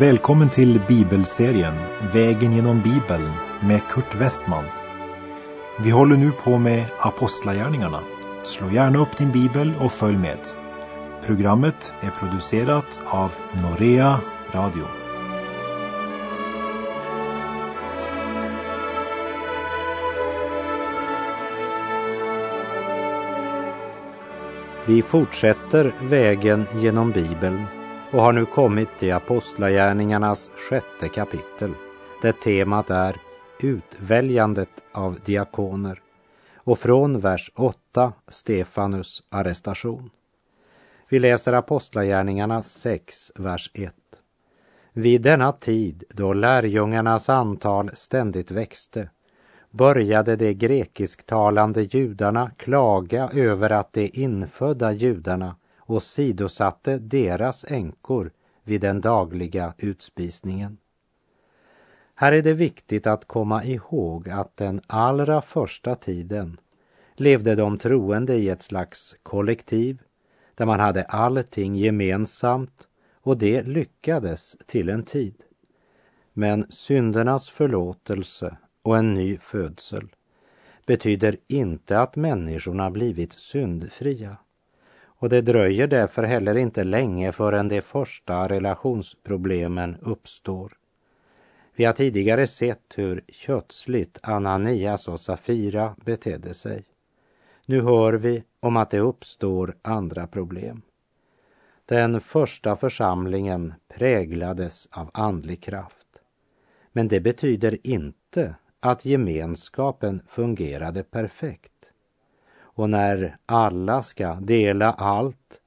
Välkommen till bibelserien Vägen genom Bibeln med Kurt Westman. Vi håller nu på med Apostlagärningarna. Slå gärna upp din bibel och följ med. Programmet är producerat av Norea Radio. Vi fortsätter vägen genom Bibeln och har nu kommit till Apostlagärningarnas sjätte kapitel där temat är utväljandet av diakoner och från vers 8 Stefanus arrestation. Vi läser Apostlagärningarna 6, vers 1. Vid denna tid då lärjungarnas antal ständigt växte började de grekisktalande judarna klaga över att de infödda judarna åsidosatte deras änkor vid den dagliga utspisningen. Här är det viktigt att komma ihåg att den allra första tiden levde de troende i ett slags kollektiv där man hade allting gemensamt och det lyckades till en tid. Men syndernas förlåtelse och en ny födsel betyder inte att människorna blivit syndfria. Och det dröjer därför heller inte länge förrän de första relationsproblemen uppstår. Vi har tidigare sett hur kötsligt Ananias och Safira betedde sig. Nu hör vi om att det uppstår andra problem. Den första församlingen präglades av andlig kraft. Men det betyder inte att gemenskapen fungerade perfekt. Och när alla ska dela allt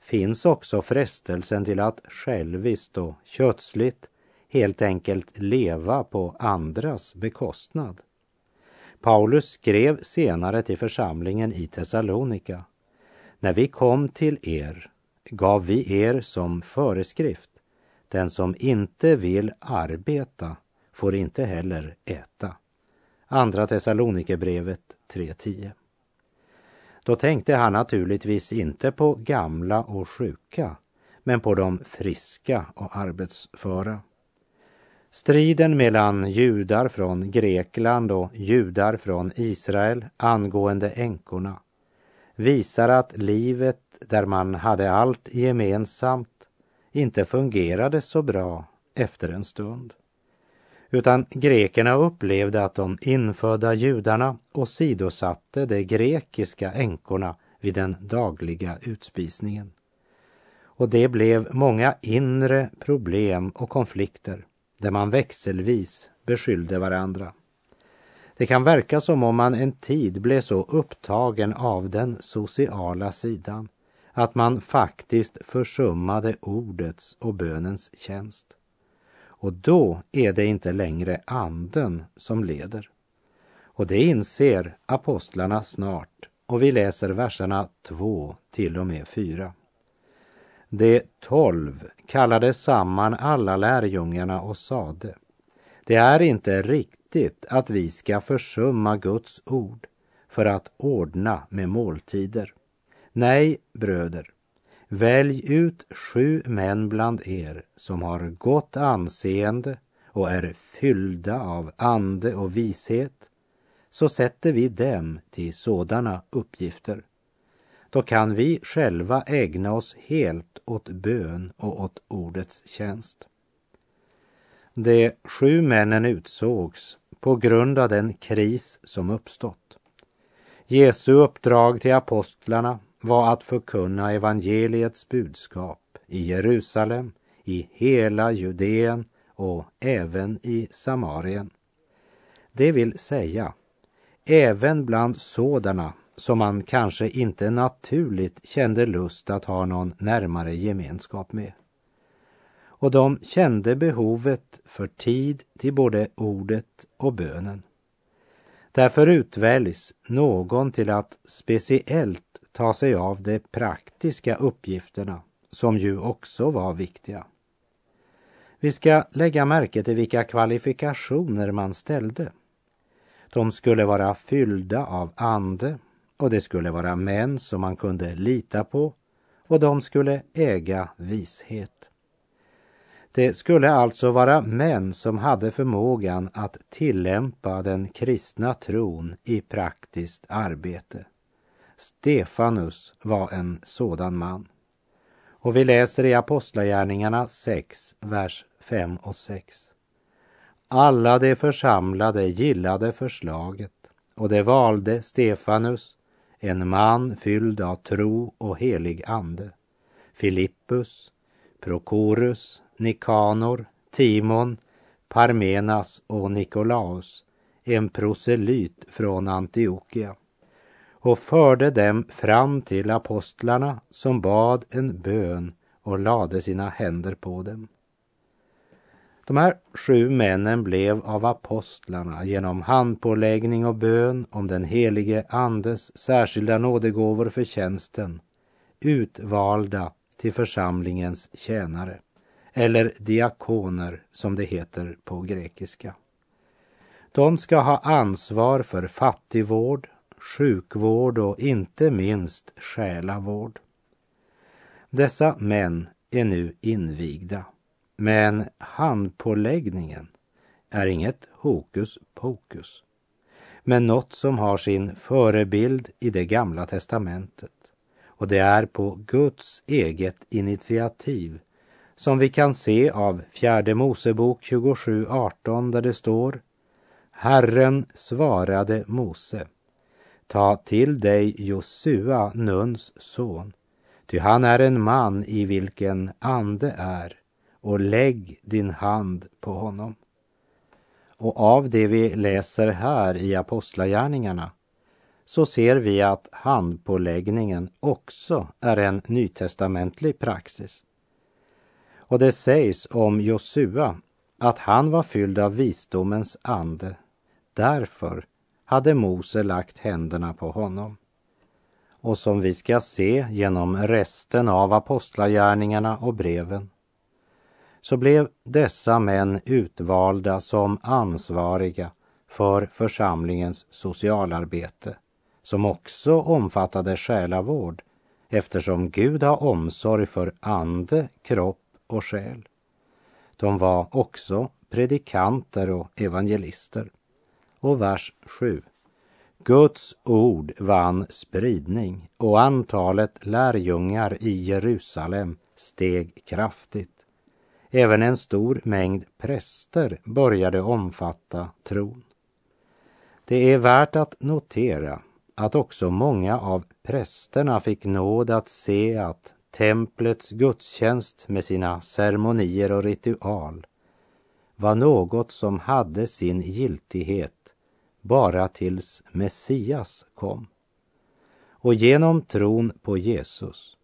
finns också frestelsen till att själviskt och kötsligt helt enkelt leva på andras bekostnad. Paulus skrev senare till församlingen i Thessalonika. När vi kom till er gav vi er som föreskrift. Den som inte vill arbeta får inte heller äta. Andra Thessalonikerbrevet 3.10. Då tänkte han naturligtvis inte på gamla och sjuka, men på de friska och arbetsföra. Striden mellan judar från Grekland och judar från Israel angående änkorna visar att livet där man hade allt gemensamt inte fungerade så bra efter en stund. Utan grekerna upplevde att de infödda judarna åsidosatte de grekiska änkorna vid den dagliga utspisningen. Och det blev många inre problem och konflikter där man växelvis beskyllde varandra. Det kan verka som om man en tid blev så upptagen av den sociala sidan att man faktiskt försummade ordets och bönens tjänst. Och då är det inte längre anden som leder. Och det inser apostlarna snart och vi läser verserna 2 till och med 4. De tolv kallade samman alla lärjungarna och sade Det är inte riktigt att vi ska försumma Guds ord för att ordna med måltider. Nej, bröder, välj ut sju män bland er som har gott anseende och är fyllda av ande och vishet, så sätter vi dem till sådana uppgifter då kan vi själva ägna oss helt åt bön och åt ordets tjänst. De sju männen utsågs på grund av den kris som uppstått. Jesu uppdrag till apostlarna var att förkunna evangeliets budskap i Jerusalem, i hela Judeen och även i Samarien. Det vill säga, även bland sådana som man kanske inte naturligt kände lust att ha någon närmare gemenskap med. Och de kände behovet för tid till både ordet och bönen. Därför utväljs någon till att speciellt ta sig av de praktiska uppgifterna som ju också var viktiga. Vi ska lägga märke till vilka kvalifikationer man ställde. De skulle vara fyllda av ande och det skulle vara män som man kunde lita på och de skulle äga vishet. Det skulle alltså vara män som hade förmågan att tillämpa den kristna tron i praktiskt arbete. Stefanus var en sådan man. Och vi läser i Apostlagärningarna 6, vers 5 och 6. Alla de församlade gillade förslaget och de valde Stefanus, en man fylld av tro och helig ande, Filippus, Prokorus, Nikanor, Timon, Parmenas och Nikolaus, en proselyt från Antiochia och förde dem fram till apostlarna som bad en bön och lade sina händer på dem. De här sju männen blev av apostlarna genom handpåläggning och bön om den helige Andes särskilda nådegåvor för tjänsten utvalda till församlingens tjänare, eller diakoner som det heter på grekiska. De ska ha ansvar för fattigvård, sjukvård och inte minst själavård. Dessa män är nu invigda, men handpåläggningen är inget hokus pokus, men något som har sin förebild i det gamla testamentet. Och det är på Guds eget initiativ som vi kan se av fjärde Mosebok 27.18 där det står Herren svarade Mose Ta till dig Josua, Nuns son, ty han är en man i vilken ande är, och lägg din hand på honom. Och av det vi läser här i Apostlagärningarna så ser vi att handpåläggningen också är en nytestamentlig praxis. Och det sägs om Josua att han var fylld av visdomens ande. Därför hade Mose lagt händerna på honom. Och som vi ska se genom resten av apostlagärningarna och breven så blev dessa män utvalda som ansvariga för församlingens socialarbete som också omfattade själavård eftersom Gud har omsorg för ande, kropp och själ. De var också predikanter och evangelister. Och vers 7. Guds ord vann spridning och antalet lärjungar i Jerusalem steg kraftigt. Även en stor mängd präster började omfatta tron. Det är värt att notera att också många av prästerna fick nåd att se att templets gudstjänst med sina ceremonier och ritual var något som hade sin giltighet bara tills Messias kom. Och genom tron på Jesus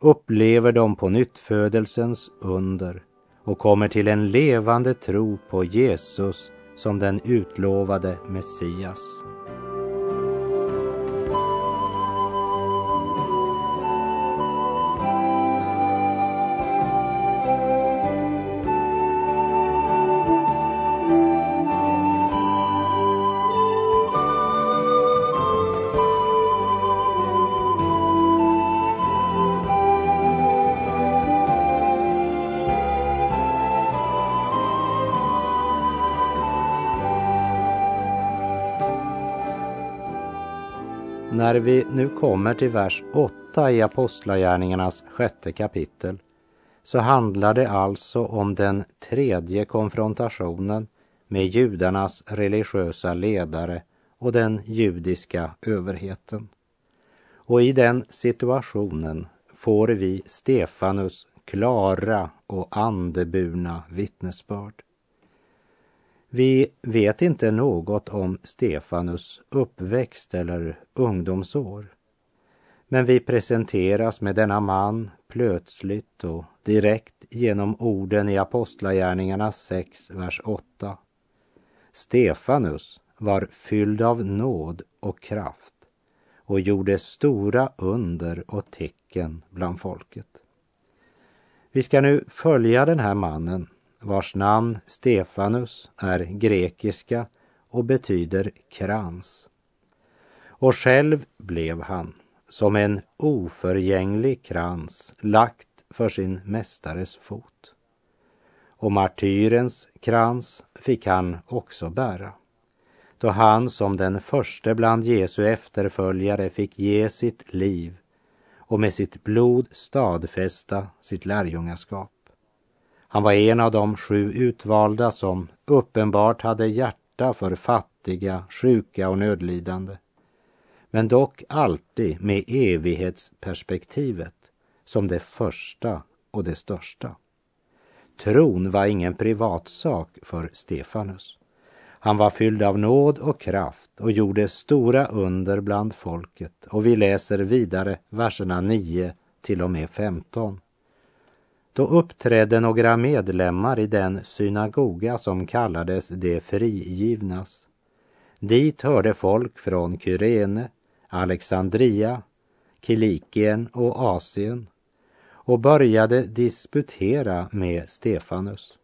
upplever de på nyttfödelsens under och kommer till en levande tro på Jesus som den utlovade Messias. När vi nu kommer till vers 8 i Apostlagärningarnas sjätte kapitel så handlar det alltså om den tredje konfrontationen med judarnas religiösa ledare och den judiska överheten. Och i den situationen får vi Stefanus klara och andeburna vittnesbörd. Vi vet inte något om Stefanus uppväxt eller ungdomsår. Men vi presenteras med denna man plötsligt och direkt genom orden i Apostlagärningarna 6, vers 8. Stefanus var fylld av nåd och kraft och gjorde stora under och tecken bland folket. Vi ska nu följa den här mannen vars namn Stefanus är grekiska och betyder krans. Och själv blev han som en oförgänglig krans lagt för sin mästares fot. och martyrens krans fick han också bära. Då han som den första bland Jesu efterföljare fick ge sitt liv och med sitt blod stadfästa sitt lärjungaskap. Han var en av de sju utvalda som uppenbart hade hjärta för fattiga, sjuka och nödlidande. Men dock alltid med evighetsperspektivet som det första och det största. Tron var ingen privatsak för Stefanus. Han var fylld av nåd och kraft och gjorde stora under bland folket. Och vi läser vidare verserna 9 till och med 15. Då uppträdde några medlemmar i den synagoga som kallades de frigivnas. Dit hörde folk från Kyrene, Alexandria, Kilikien och Asien och började disputera med Stefanus.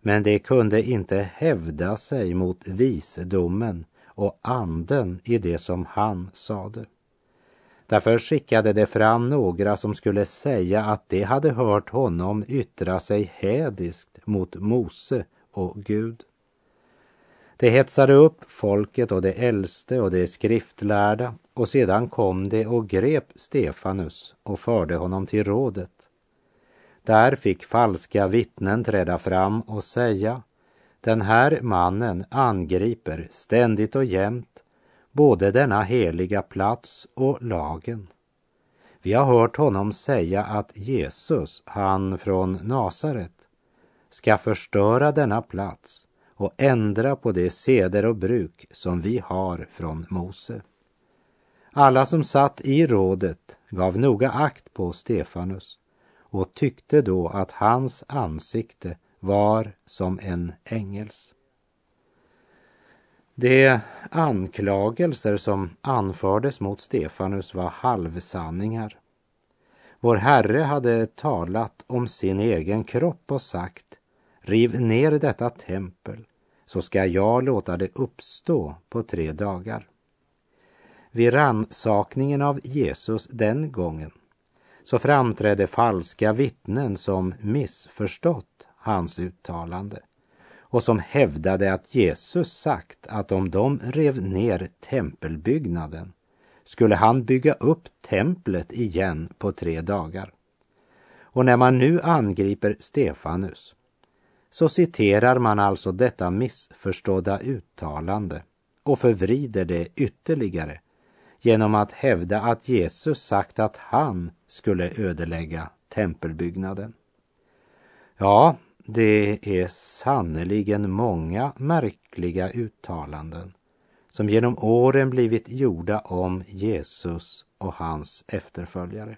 Men de kunde inte hävda sig mot visdomen och anden i det som han sade. Därför skickade de fram några som skulle säga att de hade hört honom yttra sig hädiskt mot Mose och Gud. De hetsade upp folket och de äldste och de skriftlärda och sedan kom de och grep Stefanus och förde honom till rådet. Där fick falska vittnen träda fram och säga den här mannen angriper ständigt och jämt både denna heliga plats och lagen. Vi har hört honom säga att Jesus, han från Nasaret, ska förstöra denna plats och ändra på de seder och bruk som vi har från Mose. Alla som satt i rådet gav noga akt på Stefanus och tyckte då att hans ansikte var som en ängels. De anklagelser som anfördes mot Stefanus var halvsanningar. Vår Herre hade talat om sin egen kropp och sagt Riv ner detta tempel så ska jag låta det uppstå på tre dagar. Vid rannsakningen av Jesus den gången så framträdde falska vittnen som missförstått hans uttalande och som hävdade att Jesus sagt att om de rev ner tempelbyggnaden skulle han bygga upp templet igen på tre dagar. Och när man nu angriper Stefanus så citerar man alltså detta missförstådda uttalande och förvrider det ytterligare genom att hävda att Jesus sagt att han skulle ödelägga tempelbyggnaden. Ja, det är sannerligen många märkliga uttalanden som genom åren blivit gjorda om Jesus och hans efterföljare.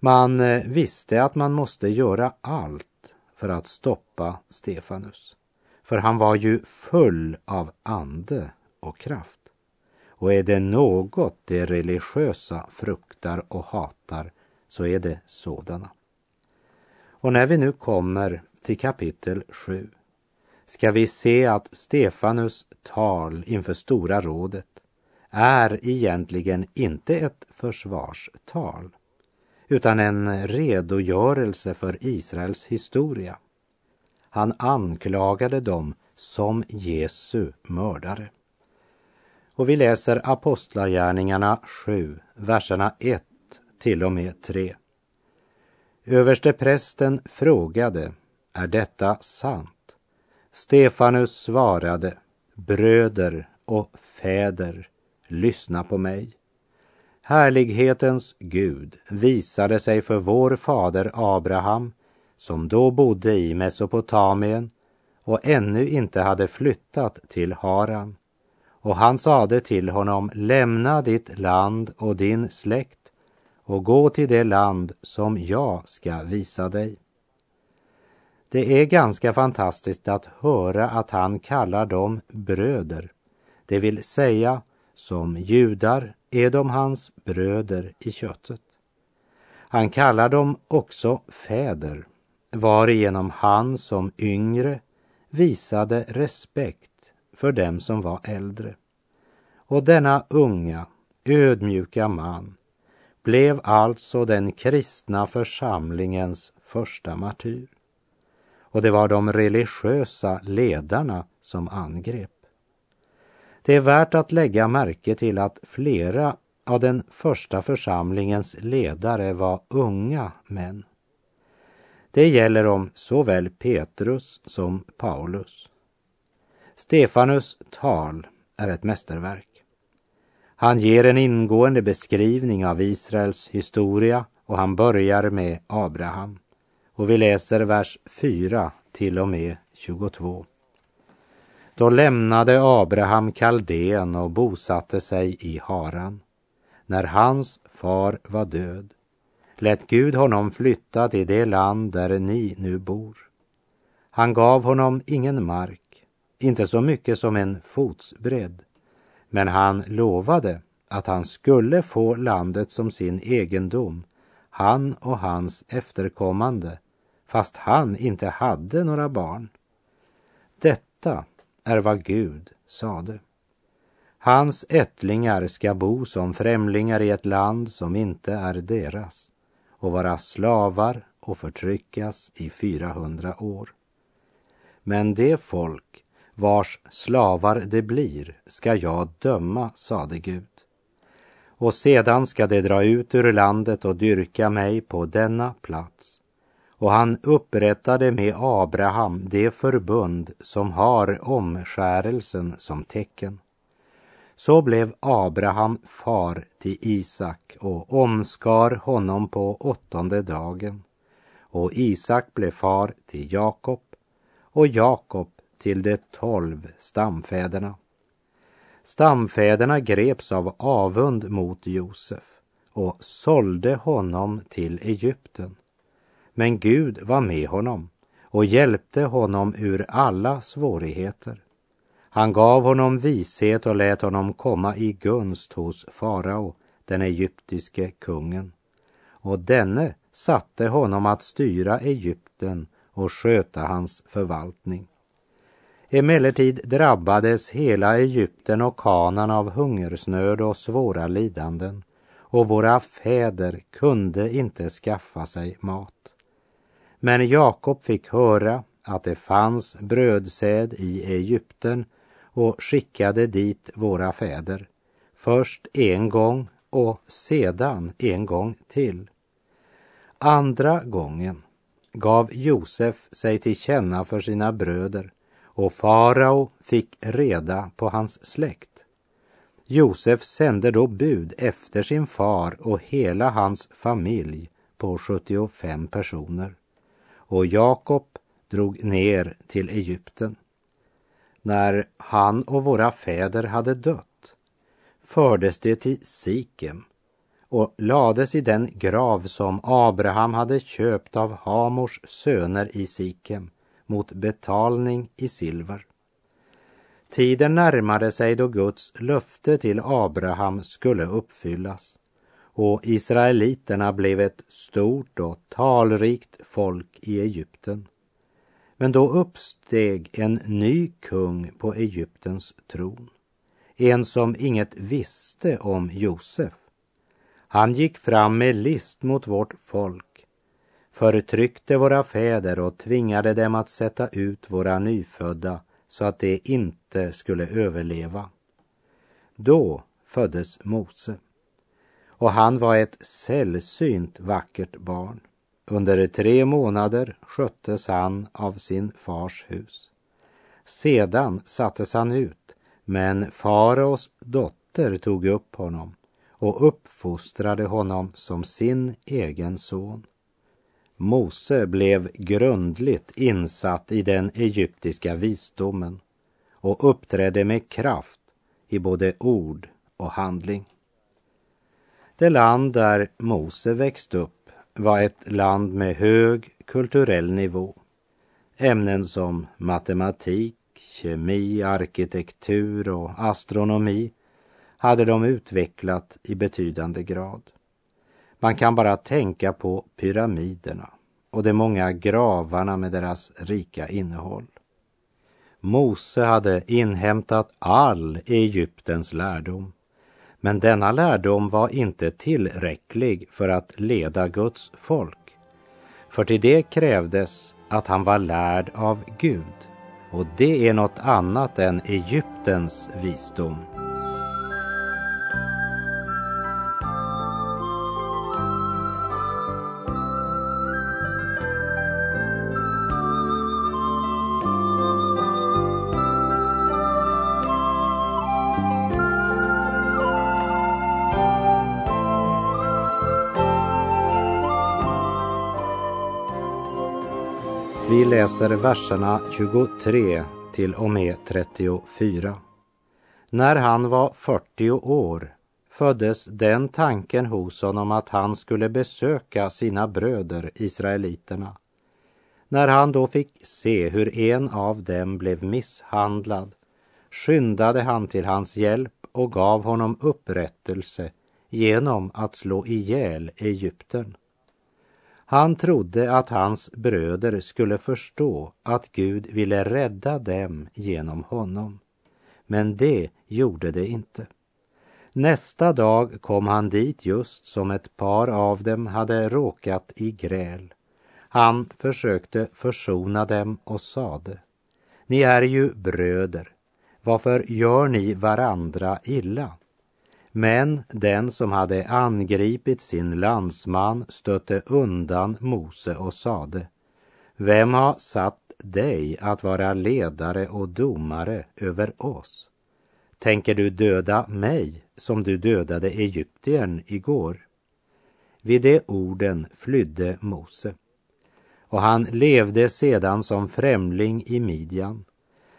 Man eh, visste att man måste göra allt för att stoppa Stefanus. För han var ju full av ande och kraft. Och är det något de religiösa fruktar och hatar så är det sådana. Och när vi nu kommer till kapitel 7 ska vi se att Stefanus tal inför Stora rådet är egentligen inte ett försvarstal utan en redogörelse för Israels historia. Han anklagade dem som Jesu mördare. Och vi läser Apostlagärningarna 7, verserna 1 till och med 3. Översteprästen frågade, är detta sant? Stefanus svarade, bröder och fäder, lyssna på mig. Härlighetens Gud visade sig för vår fader Abraham, som då bodde i Mesopotamien och ännu inte hade flyttat till Haran. Och han sade till honom, lämna ditt land och din släkt och gå till det land som jag ska visa dig. Det är ganska fantastiskt att höra att han kallar dem bröder, det vill säga som judar är de hans bröder i köttet. Han kallar dem också fäder, varigenom han som yngre visade respekt för dem som var äldre. Och denna unga, ödmjuka man blev alltså den kristna församlingens första martyr. och det var de religiösa ledarna som angrep. Det är värt att lägga märke till att flera av den första församlingens ledare var unga män. Det gäller om såväl Petrus som Paulus. Stefanus tal är ett mästerverk. Han ger en ingående beskrivning av Israels historia och han börjar med Abraham. Och vi läser vers 4 till och med 22. Då lämnade Abraham Kaldén och bosatte sig i Haran. När hans far var död lät Gud honom flytta till det land där ni nu bor. Han gav honom ingen mark, inte så mycket som en fotsbredd, men han lovade att han skulle få landet som sin egendom, han och hans efterkommande, fast han inte hade några barn. Detta är vad Gud sade. Hans ättlingar ska bo som främlingar i ett land som inte är deras och vara slavar och förtryckas i 400 år. Men det folk vars slavar det blir ska jag döma, sade Gud. Och sedan ska de dra ut ur landet och dyrka mig på denna plats. Och han upprättade med Abraham det förbund som har omskärelsen som tecken. Så blev Abraham far till Isak och omskar honom på åttonde dagen. Och Isak blev far till Jakob och Jakob till de tolv stamfäderna. Stamfäderna greps av avund mot Josef och sålde honom till Egypten. Men Gud var med honom och hjälpte honom ur alla svårigheter. Han gav honom vishet och lät honom komma i gunst hos farao, den egyptiske kungen. Och denne satte honom att styra Egypten och sköta hans förvaltning. Emellertid drabbades hela Egypten och Kanan av hungersnöd och svåra lidanden och våra fäder kunde inte skaffa sig mat. Men Jakob fick höra att det fanns brödsäd i Egypten och skickade dit våra fäder, först en gång och sedan en gång till. Andra gången gav Josef sig till känna för sina bröder och farao fick reda på hans släkt. Josef sände då bud efter sin far och hela hans familj på 75 personer. Och Jakob drog ner till Egypten. När han och våra fäder hade dött fördes det till Sikem och lades i den grav som Abraham hade köpt av Hamors söner i Sikem mot betalning i silver. Tiden närmade sig då Guds löfte till Abraham skulle uppfyllas och israeliterna blev ett stort och talrikt folk i Egypten. Men då uppsteg en ny kung på Egyptens tron. En som inget visste om Josef. Han gick fram med list mot vårt folk, förtryckte våra fäder och tvingade dem att sätta ut våra nyfödda så att de inte skulle överleva. Då föddes Mose och han var ett sällsynt vackert barn. Under tre månader sköttes han av sin fars hus. Sedan sattes han ut, men faraos dotter tog upp honom och uppfostrade honom som sin egen son. Mose blev grundligt insatt i den egyptiska visdomen och uppträdde med kraft i både ord och handling. Det land där Mose växte upp var ett land med hög kulturell nivå. Ämnen som matematik, kemi, arkitektur och astronomi hade de utvecklat i betydande grad. Man kan bara tänka på pyramiderna och de många gravarna med deras rika innehåll. Mose hade inhämtat all Egyptens lärdom. Men denna lärdom var inte tillräcklig för att leda Guds folk. För till det krävdes att han var lärd av Gud och det är något annat än Egyptens visdom. Läser verserna 23 till och med 34. När han var 40 år föddes den tanken hos honom att han skulle besöka sina bröder israeliterna. När han då fick se hur en av dem blev misshandlad skyndade han till hans hjälp och gav honom upprättelse genom att slå ihjäl Egypten. Han trodde att hans bröder skulle förstå att Gud ville rädda dem genom honom. Men det gjorde det inte. Nästa dag kom han dit just som ett par av dem hade råkat i gräl. Han försökte försona dem och sade Ni är ju bröder. Varför gör ni varandra illa? Men den som hade angripit sin landsman stötte undan Mose och sade Vem har satt dig att vara ledare och domare över oss? Tänker du döda mig som du dödade Egyptiern igår? Vid de orden flydde Mose och han levde sedan som främling i Midjan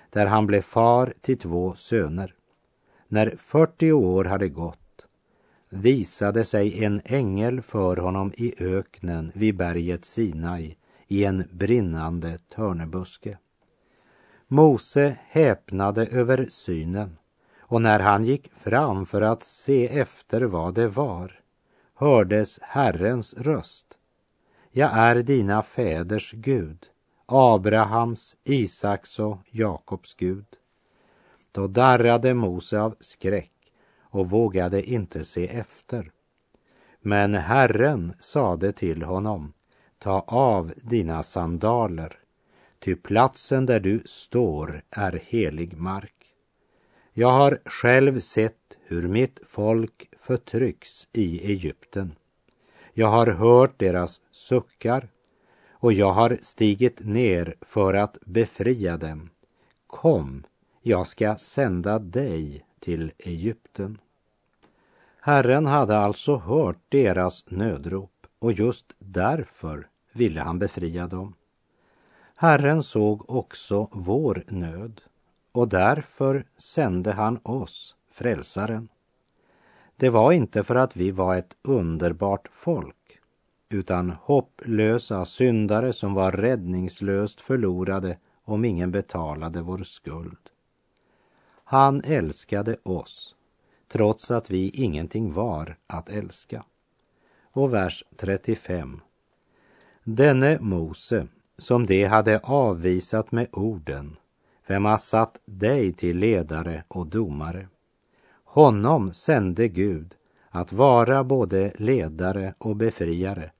där han blev far till två söner. När 40 år hade gått visade sig en ängel för honom i öknen vid berget Sinai i en brinnande törnebuske. Mose häpnade över synen och när han gick fram för att se efter vad det var hördes Herrens röst. Jag är dina fäders Gud, Abrahams, Isaks och Jakobs Gud. Då darrade Mose av skräck och vågade inte se efter. Men Herren sade till honom, ta av dina sandaler, ty platsen där du står är helig mark. Jag har själv sett hur mitt folk förtrycks i Egypten. Jag har hört deras suckar och jag har stigit ner för att befria dem. Kom, jag ska sända dig till Egypten. Herren hade alltså hört deras nödrop och just därför ville han befria dem. Herren såg också vår nöd och därför sände han oss, frälsaren. Det var inte för att vi var ett underbart folk utan hopplösa syndare som var räddningslöst förlorade om ingen betalade vår skuld. Han älskade oss trots att vi ingenting var att älska. Och vers 35. Denne Mose, som de hade avvisat med orden, vem har satt dig till ledare och domare? Honom sände Gud att vara både ledare och befriare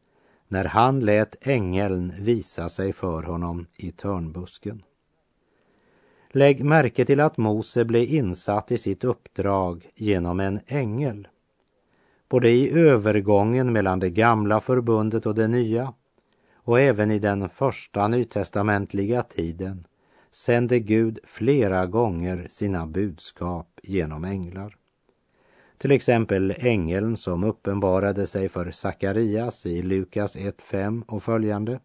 när han lät ängeln visa sig för honom i törnbusken. Lägg märke till att Mose blev insatt i sitt uppdrag genom en ängel. Både i övergången mellan det gamla förbundet och det nya och även i den första nytestamentliga tiden sände Gud flera gånger sina budskap genom änglar. Till exempel ängeln som uppenbarade sig för Sakarias i Lukas 1.5 och följande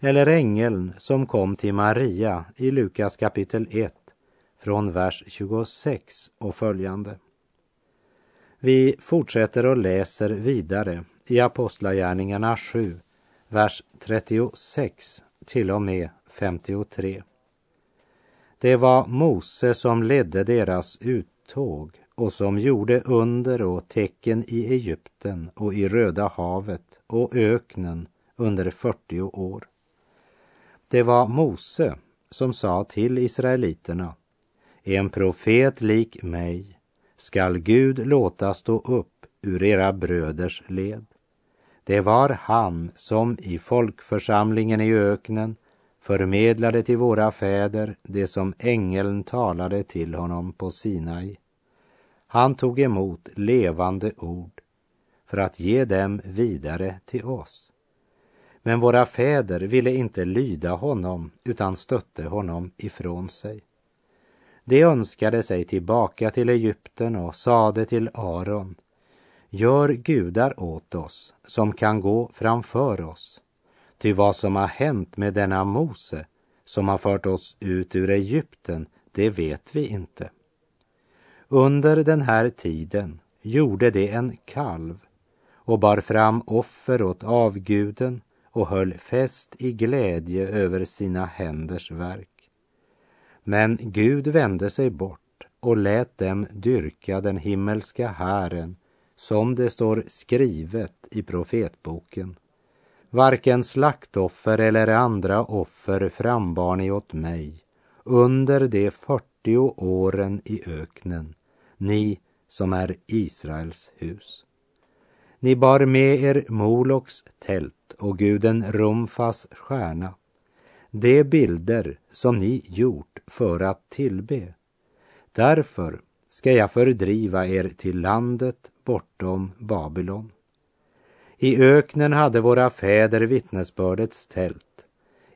eller ängeln som kom till Maria i Lukas kapitel 1 från vers 26 och följande. Vi fortsätter och läser vidare i Apostlagärningarna 7, vers 36 till och med 53. Det var Mose som ledde deras uttåg och som gjorde under och tecken i Egypten och i Röda havet och öknen under 40 år. Det var Mose som sa till israeliterna, en profet lik mig skall Gud låta stå upp ur era bröders led. Det var han som i folkförsamlingen i öknen förmedlade till våra fäder det som ängeln talade till honom på Sinai. Han tog emot levande ord för att ge dem vidare till oss. Men våra fäder ville inte lyda honom utan stötte honom ifrån sig. De önskade sig tillbaka till Egypten och sade till Aron Gör gudar åt oss som kan gå framför oss. Ty vad som har hänt med denna Mose som har fört oss ut ur Egypten, det vet vi inte. Under den här tiden gjorde de en kalv och bar fram offer åt avguden och höll fest i glädje över sina händers verk. Men Gud vände sig bort och lät dem dyrka den himmelska hären som det står skrivet i profetboken. Varken slaktoffer eller andra offer frambar ni åt mig under de fyrtio åren i öknen, ni som är Israels hus. Ni bar med er Moloks tält och guden Rumfas stjärna, de bilder som ni gjort för att tillbe. Därför ska jag fördriva er till landet bortom Babylon. I öknen hade våra fäder vittnesbördets tält,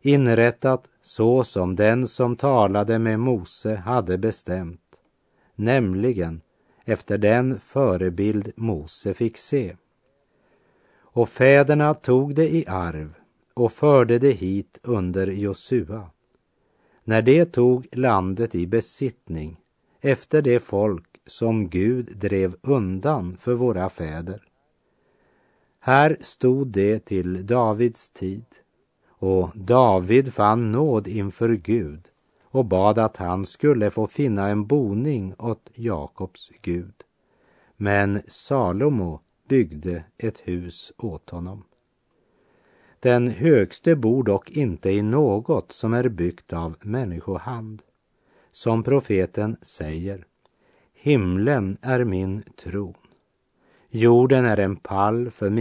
inrättat så som den som talade med Mose hade bestämt, nämligen efter den förebild Mose fick se. Och fäderna tog det i arv och förde det hit under Josua. När det tog landet i besittning efter det folk som Gud drev undan för våra fäder. Här stod det till Davids tid och David fann nåd inför Gud och bad att han skulle få finna en boning åt Jakobs Gud. Men Salomo byggde ett hus åt honom. Den högste bor dock inte i något som är byggt av människohand. Som profeten säger, himlen är min tron, jorden är en pall för min